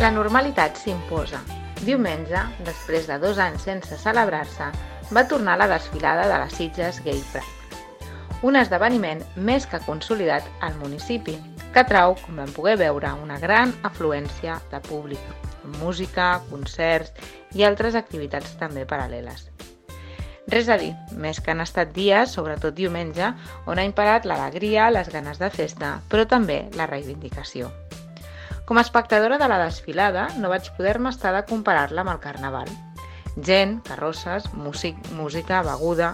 La normalitat s'imposa. Diumenge, després de dos anys sense celebrar-se, va tornar la desfilada de les Sitges Gay Pride. Un esdeveniment més que consolidat al municipi, que trau, com vam poder veure, una gran afluència de públic, música, concerts i altres activitats també paral·leles. Res a dir, més que han estat dies, sobretot diumenge, on ha imparat l'alegria, les ganes de festa, però també la reivindicació. Com a espectadora de la desfilada, no vaig poder-me estar de comparar-la amb el Carnaval. Gent, carrosses, músic, música, beguda...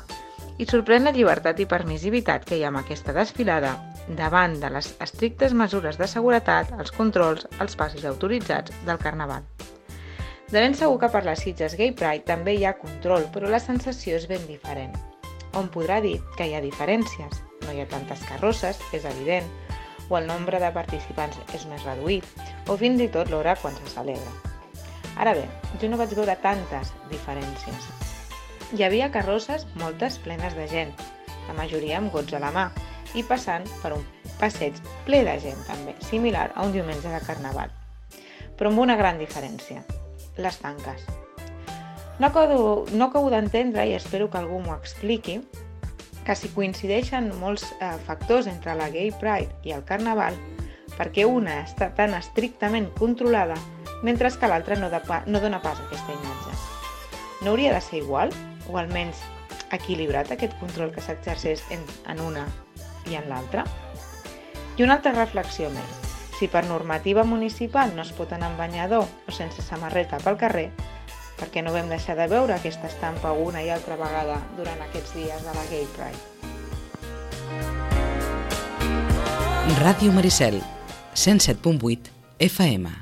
I sorprèn la llibertat i permissivitat que hi ha amb aquesta desfilada davant de les estrictes mesures de seguretat, els controls, els passos autoritzats del Carnaval. De ben segur que per les Sitges Gay Pride també hi ha control, però la sensació és ben diferent. On podrà dir que hi ha diferències? No hi ha tantes carrosses, és evident, o el nombre de participants és més reduït, o fins i tot l'hora quan se celebra. Ara bé, jo no vaig veure tantes diferències. Hi havia carrosses moltes plenes de gent, la majoria amb gots a la mà, i passant per un passeig ple de gent també, similar a un diumenge de carnaval. Però amb una gran diferència les tanques. No acabo, no acabo d'entendre, i espero que algú m'ho expliqui, que si coincideixen molts eh, factors entre la Gay Pride i el Carnaval, perquè una està tan estrictament controlada, mentre que l'altra no, no dona pas a aquesta imatge. No hauria de ser igual, o almenys equilibrat aquest control que s'exerceix en, en una i en l'altra? I una altra reflexió més. Si per normativa municipal no es pot anar amb banyador o sense samarreta pel carrer, perquè no vam deixar de veure aquesta estampa una i altra vegada durant aquests dies de la Gay Pride. Ràdio Maricel, 107.8 FM.